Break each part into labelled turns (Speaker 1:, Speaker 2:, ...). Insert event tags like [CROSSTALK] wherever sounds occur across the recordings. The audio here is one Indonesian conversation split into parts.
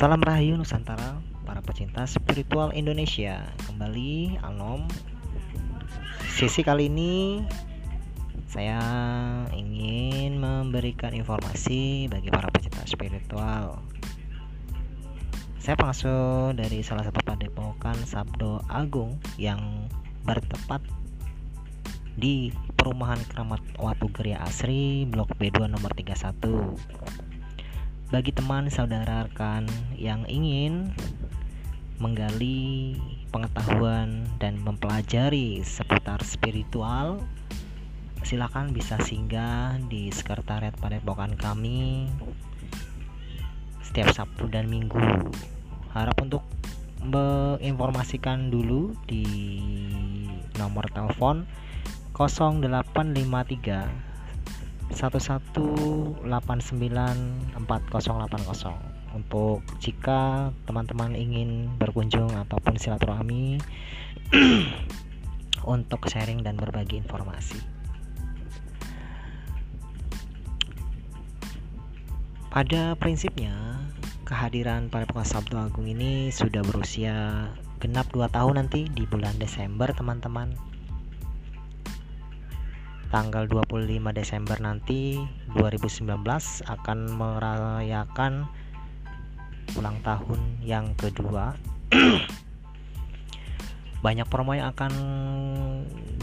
Speaker 1: Salam Rahayu Nusantara para pecinta spiritual Indonesia. Kembali Anom. Sesi kali ini Saya ingin memberikan informasi bagi para pecinta spiritual. Saya pengasuh dari salah satu padepokan Sabdo Agung Yang bertepat di perumahan Keramat Watu Geria Asri Blok B2 nomor 31 bagi teman saudara rekan yang ingin menggali pengetahuan dan mempelajari seputar spiritual silakan bisa singgah di sekretariat padepokan kami setiap Sabtu dan Minggu. Harap untuk menginformasikan dulu di nomor telepon 0853 11894080 untuk jika teman-teman ingin berkunjung ataupun silaturahmi [CLEARS THROAT] untuk sharing dan berbagi informasi. Pada prinsipnya, kehadiran Pekan Sabtu Agung ini sudah berusia genap 2 tahun nanti di bulan Desember, teman-teman tanggal 25 Desember nanti 2019 akan merayakan ulang tahun yang kedua. [CLEARS THROAT] Banyak promo yang akan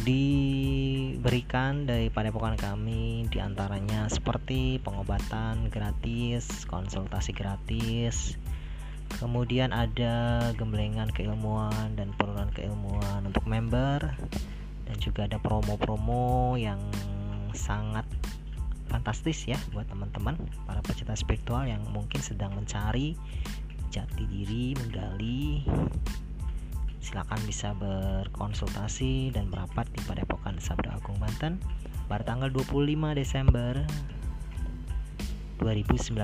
Speaker 1: diberikan dari padepokan kami di antaranya seperti pengobatan gratis konsultasi gratis. Kemudian ada gemblengan keilmuan dan penurunan keilmuan untuk member dan juga ada promo-promo yang sangat fantastis ya buat teman-teman para pecinta spiritual yang mungkin sedang mencari jati diri menggali. Silakan bisa berkonsultasi dan merapat di Padepokan Sabda Agung Banten pada tanggal 25 Desember 2019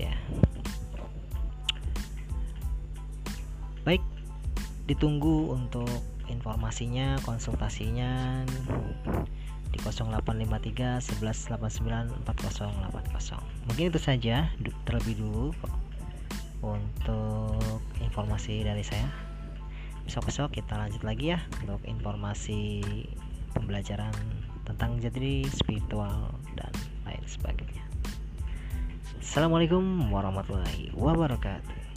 Speaker 1: ya. Baik ditunggu untuk informasinya konsultasinya di 0853 1189 4080 mungkin itu saja terlebih dulu untuk informasi dari saya. Besok-besok kita lanjut lagi ya untuk informasi pembelajaran tentang jadi spiritual dan lain sebagainya. Assalamualaikum warahmatullahi wabarakatuh